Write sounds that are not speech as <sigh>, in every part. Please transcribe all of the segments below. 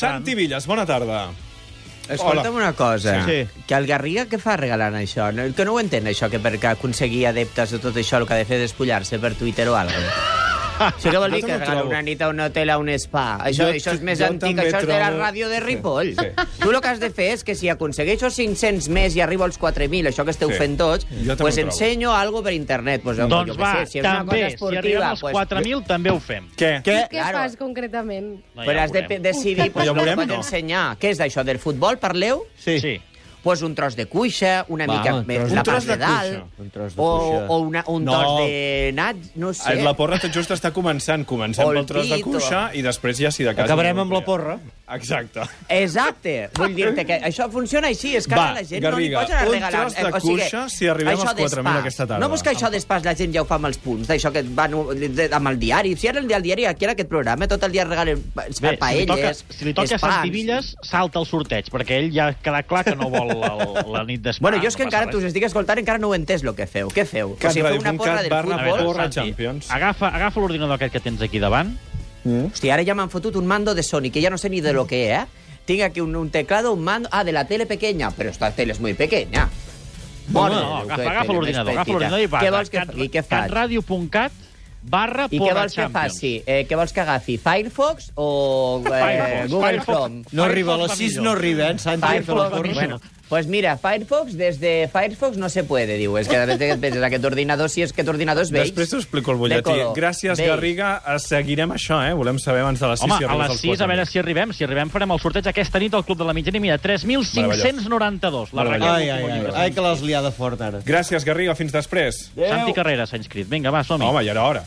Santi Villas, bona tarda. Escolta'm una cosa, Sí. que el Garriga què fa regalant això? No- Que no ho entén, això, que perquè aconseguir adeptes de tot això el que ha de fer és despullar-se per Twitter o alguna cosa. <laughs> Això què vol dir? Que regala una nit a un hotel, a un spa. Això, Jo- això és més antic, això és de la ràdio de Ripoll. Sí. <laughs> Tu el que has de fer és que si aconsegueixo 500 més i arribo als 4.000, això que esteu Sí. fent tots, pues ensenyo algo per internet. Pues, Doncs jo va, sé, si és una també, cosa si esportiva, arribem als pues, 4.000 també ho fem. Què? Què? Què Claro. fas concretament? No, Però ja has de decidir pues, Ja veurem, pots no? ensenyar. Què és d'això, del futbol, parleu? Sí. sí. Pues un tros de cuixa, una Va, mica un més la un tros part de de dalt. Un tros de o, cuixa. o una, un No. tros de nat, no sé. La porra tot just està començant. Comencem O el pel tros de o- cuixa i després ja, si de cas... Acabarem amb la porra. Exacte. Exacte. Vull dir-te que això funciona així. És que Va, ara la gent Garriga, no li pots anar un regalant. tros de o sigui, cuixa si arribem als 4.000 d'espàs. aquesta tarda. No vols que això d'espàs la gent ja ho fa amb els punts, d'això que van amb el diari. Si ara el dia- el diari, aquí era aquest programa, tot el dia regalen pa- Bé, si li toca, paelles, si li toca a espans. Santi Villas, salta el sorteig, perquè ell ja ha quedat clar que no vol el, la nit d'espa. Bueno, jo és que no encara res. t'us estic escoltant, encara no ho he entès el que feu. Què feu? catradio.cat barra A veure, Porra Santi, Champions. Agafa, agafa l'ordinador aquest que tens aquí davant. Hòstia, ara ja m'han fotut un mando de Sony, que ya no sé ni de lo que es, ¿eh? Tengo aquí un, un teclado, un mando... Ah, de la tele pequeña, però esta tele és muy pequeña. No, no, no, agafa, agafa l'ordinador, agafa l'ordinador i va. Què vols que, cat, i què faig? catradio.cat barra I què vols que faci? Eh, què vols que agafi? Firefox o eh, Firefox, Google Firefox. Chrome? No arriba, a les 6 va no arriben, Santi. Firefox, bueno, pues mira, Firefox, desde Firefox no se puede, diu. És que de vegades <laughs> et penses, aquest ordinador, si és que aquest ordinador és vell. Després t'ho explico el De butlletí. Gràcies, Beige. Garriga. Eh, Seguirem això, eh? Volem saber abans de les 6 Home, si a les als 6, a 4.000. veure si arribem. Si arribem, farem el sorteig aquesta nit al Club de la Mitjana. Mira, 3.592. La Meravellós. ratlla Ai, ai, ai, ai, que l'has liada fort, ara. Gràcies, Garriga. Fins després. Santi Carrera s'ha inscrit. Vinga, va, som-hi. Home, ja era hora.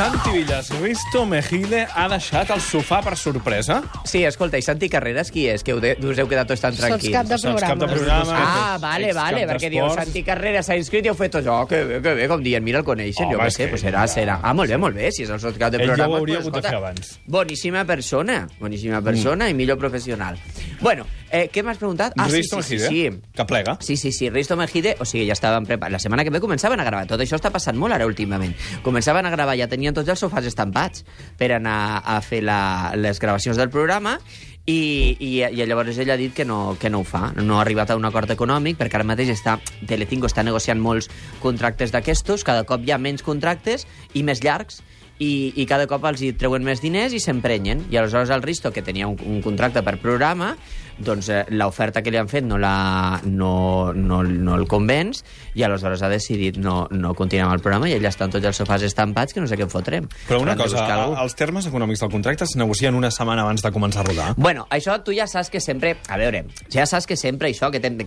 Santi Villas, Risto Mejide ha deixat el sofà per sorpresa? Sí, escolta, i Santi Carreras qui és? Que us heu quedat tots tan Sots tranquils. cap de Sots cap de programa. programa. Ah, vale, vale, perquè diu. Santi Carrera s'ha inscrit i heu fet tots, oh, que bé, que bé, com dient, mira, el coneixen, Home, jo què sé, pues serà, serà. Ah, molt bé, molt bé, si és el sots cap de Ell ja ho programa. hauria pues, hagut de fer abans. Boníssima persona, boníssima persona i millor professional. Bueno, eh, què m'has preguntat? Ah, sí, Risto sí, sí, Mejide, sí. que plega. Sí, sí, sí, Risto Mejide, o sigui, ja estaven preparats. La setmana que ve començaven a gravar. Tot això està passant molt ara últimament. Començaven a gravar, ja tenien tots els sofàs estampats per anar a fer la, les gravacions del programa i, i, i llavors ell ha dit que no, que no ho fa. No ha arribat a un acord econòmic perquè ara mateix està, Telecinco està negociant molts contractes d'aquestos, cada cop hi ha menys contractes i més llargs i, i cada cop els hi treuen més diners i s'emprenyen. I aleshores el Risto, que tenia un, un contracte per programa, doncs eh, l'oferta que li han fet no, la, no, no, no el convenç i aleshores ha decidit no, no continuar amb el programa i ell està en tots els sofàs estampats que no sé què en fotrem. Però una cosa, els termes econòmics del contracte es negocien una setmana abans de començar a rodar. Bueno, això tu ja saps que sempre... A veure, ja saps que sempre això, que ten,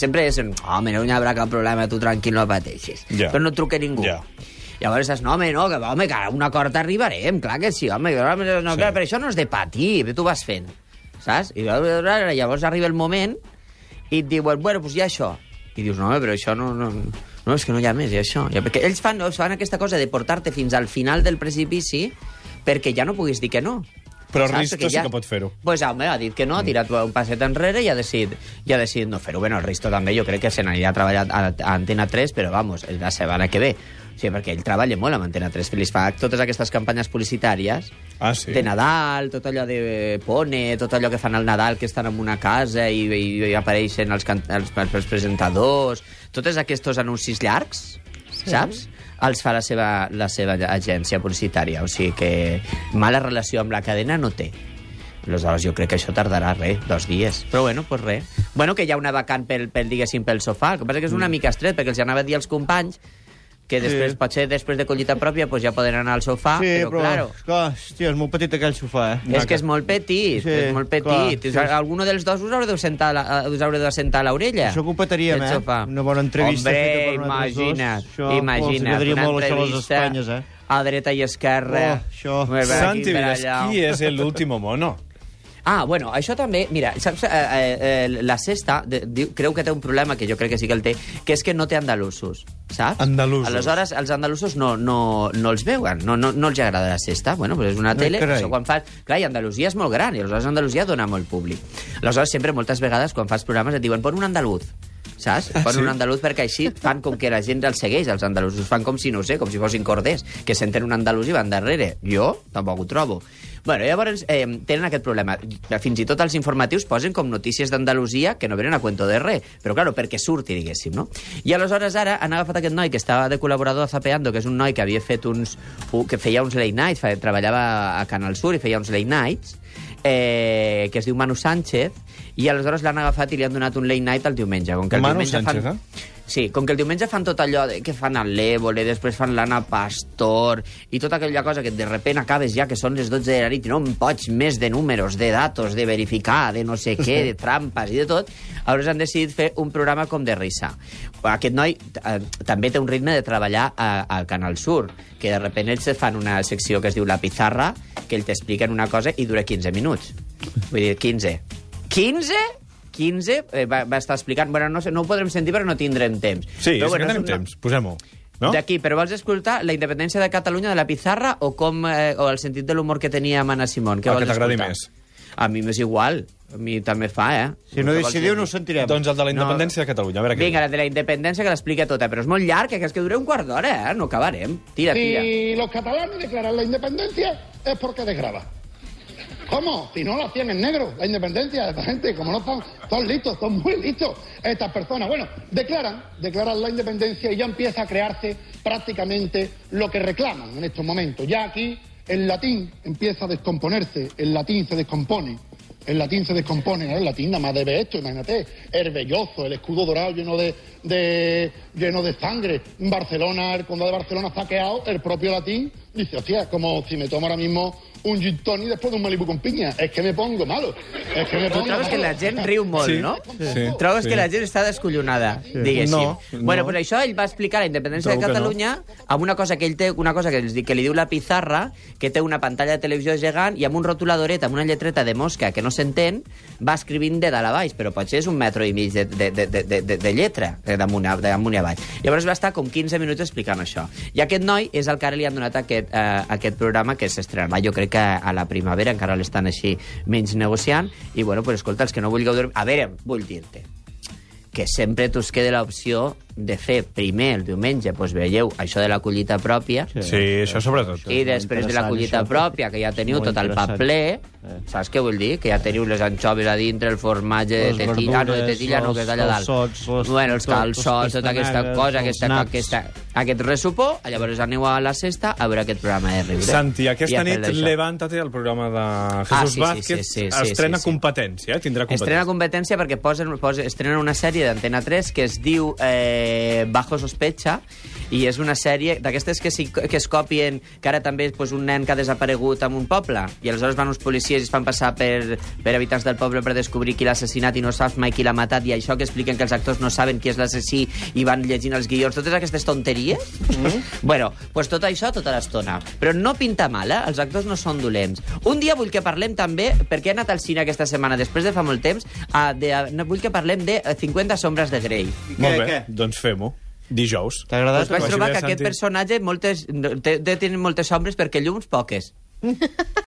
sempre és... Home, no hi haurà cap problema, tu tranquil, no pateixis. Ja. Però no truca ningú. Ja. Llavors saps, no, home, no, que, home, que a un acord arribarem, clar que sí, home, no, Sí. clar, però això no és de patir, tu vas fent, saps? I llavors arriba el moment i et diuen, bueno, doncs hi ha això. I dius, no, home, però això no... no no, és que no hi ha més, i això. Ja, perquè ells fan, fan aquesta cosa de portar-te fins al final del precipici perquè ja no puguis dir que no. Però Saps? Risto Perquè sí que pot fer-ho. Pues home, ha dit que no, ha tirat un passet enrere i ha decidit, i ha decidit no fer-ho. Bueno, el Risto també jo crec que se n'anirà a treballar a, a Antena 3, però vamos, la setmana que ve. Sigui, perquè ell treballa molt amb Antena 3, li fa totes aquestes campanyes publicitàries Ah, sí? de Nadal, tot allò de Pone, tot allò que fan al Nadal, que estan en una casa i, i, i apareixen els, can- els, els presentadors, tots aquests anuncis llargs, sí. saps? Els fa la seva, la seva agència publicitària, o sigui que mala relació amb la cadena no té. Aleshores, jo crec que això tardarà, res, dos dies. Però bueno, pues res. Bueno, que hi ha una vacant pel, pel diguéssim, pel sofà. El que passa que és una mica estret, perquè els anava a dir als companys que després, Sí. potser després de collita pròpia, pues ja poden anar al sofà, Sí, però, però, claro, clar, hòstia, és molt petit aquell sofà, eh? és que és molt petit, Sí, és molt petit. clar, sí. Alguno dels dos us haureu de sentar, a la, us haureu de sentar a l'orella. Això que ho petaríem, del eh? sofà. Una bona entrevista Hombre, feta per nosaltres dos. imagina't, Això, imagina't. oh, s'agradaria una molt això a les Espanyes, eh? A dreta i esquerra. Oh, això. Santi qui és el último mono? Ah, bueno, això també... Mira, saps, eh, eh, eh, la Sexta de, diu, creu que té un problema, que jo crec que sí que el té, que és que no té andalusos, saps? Andalusos. Aleshores, els andalusos no, no, no els veuen, no, no, no els agrada la Sexta. Bueno, pues és una tele, carai. això quan fas... Clar, i Andalusia és molt gran, i aleshores Andalusia dona molt públic. Aleshores, sempre, moltes vegades, quan fas programes, et diuen, pon un andaluz, saps? Posen un andalús perquè així fan com que la gent els segueix, els andalusos. Fan com si, no sé, com si fossin corders, que senten un andalús i van darrere. Jo tampoc ho trobo. Bueno, llavors eh, tenen aquest problema. Fins i tot els informatius posen com notícies d'Andalusia que no venen a cuento de res, però claro, perquè surti, diguéssim, no? I aleshores ara han agafat aquest noi que estava de col·laborador a Zapeando, que és un noi que havia fet uns... que feia uns late nights, treballava a Canal Sur i feia uns late nights, eh, que es diu Manu Sánchez, i aleshores l'han agafat i li han donat un late night el diumenge. Com que el Manu diumenge Sánchez, fan... eh? Sí, com que el diumenge fan tot allò de, que fan el l'Évole, després fan l'Anna Pastor, i tota aquella cosa que de repent acabes ja que són les 12 de la nit i no em pots més de números, de datos, de verificar, de no sé què, de <laughs> trampes i de tot, aleshores han decidit fer un programa com de risa. Aquest noi eh, també té un ritme de treballar al Canal Sur, que de repent ells fan una secció que es diu La Pizarra, que ell t'expliquen una cosa i dura 15 minuts. Vull dir, 15. 15? 15 eh, va, va estar explicant... Bueno, no, sé, no ho podrem sentir perquè no tindrem temps. Sí, Però, és que és tenim una- temps. Posem-ho. No? D'aquí, però vols escoltar la independència de Catalunya de la Pizarra o com eh, o el sentit de l'humor que tenia Mana Simón? Què El vols que t'agradi més. A mi m'és igual. A mi també fa, eh? Si no El que decidiu, no ho sentirem. Doncs el de la independència de Catalunya. A veure què Vinga, la de la independència que l'explica tota, però és molt llarg, que és que dura un quart d'hora, eh? No acabarem. Tira, tira. Si los catalanes declaran la independencia es porque desgraba. ¿Cómo? Si no lo hacían en negro, la independencia, esta gente, como no están, son listos, son muy listos estas personas. Bueno, declaran, declaran la independencia y ya empieza a crearse prácticamente lo que reclaman en estos momentos. Ya aquí el latín empieza a descomponerse, el latín se descompone. El latín se descompone, el latín nada más debe esto, imagínate, herbelloso, el escudo dorado lleno de, de- lleno de sangre. Barcelona, el condado de Barcelona saqueado, el propio latín dice, hostia, como si me tomo ahora mismo un gin tonic después de un Malibu con piña, es que me pongo malo, es que me Tu pongo trobes que malo. la gent riu molt, Sí, no? sí, Trobes sí. que la gent està descollonada, diguéssim. No, Bueno, no. pues això ell va explicar la independència Trobo de que no. Catalunya amb una cosa que ell té, una cosa que, els di- que li diu la pizarra, que té una pantalla de televisió gegant i amb un rotuladoret, amb una lletreta de mosca que no s'entén, va escrivint de dalt a baix, però potser és un metro i mig de, de, de, de, de, de, de lletra, eh, d'amunt a, d'amunt i avall. Llavors va estar com 15 minuts explicant això. I aquest noi és el que ara li han donat aquest, eh, aquest programa que s'estrenarà, jo crec que a la primavera, encara l'estan així menys negociant, i bueno, pues escolta, els que no vulgueu dormir... A veure, vull dir-te que sempre t'us queda l'opció de fer primer el diumenge, doncs veieu això de la collita pròpia, Sí, això sobretot. i després de la collita això. pròpia, que ja teniu tot el pa interessant. ple, Eh. saps què vull dir? Que ja teniu les anxoves a dintre, el formatge de Les tetilla, no de tetilla, no, que és allà dalt. calçots, les- bueno, els calçots, les tota aquesta cosa, els aquesta, aquesta, aquest ressupó, llavors aneu a la sexta a veure aquest programa de riure. Santi, aquesta nit. Levántate, el programa de Jesús Ah, sí, sí, Vázquez, sí, sí, sí, estrena sí, sí. competència, eh? tindrà competència. Estrena competència perquè posen, posen, estrenen una sèrie d'Antena 3 que es diu eh, Bajo Sospecha i és una sèrie d'aquestes que, si, que es copien que ara també és pues, un nen que ha desaparegut en un poble i aleshores van uns policies i es fan passar per, per habitants del poble per descobrir qui l'ha assassinat i no saps mai qui l'ha matat i això que expliquen que els actors no saben qui és l'assassí i van llegint els guions, totes aquestes tonteries. <laughs> Bueno, pues tot això tota l'estona. Però no pinta mal, eh? els actors no són dolents. Un dia vull que parlem també perquè he anat al cine aquesta setmana després de fa molt temps a, de, a, no, vull que parlem de eh, 50 sombres de Grey. Molt Què, bé, què? doncs fem-ho. Dijous. T'ha agradat? doncs vaig trobar que aquest Santi. personatge moltes, té, té, té moltes sombres perquè llums poques <laughs>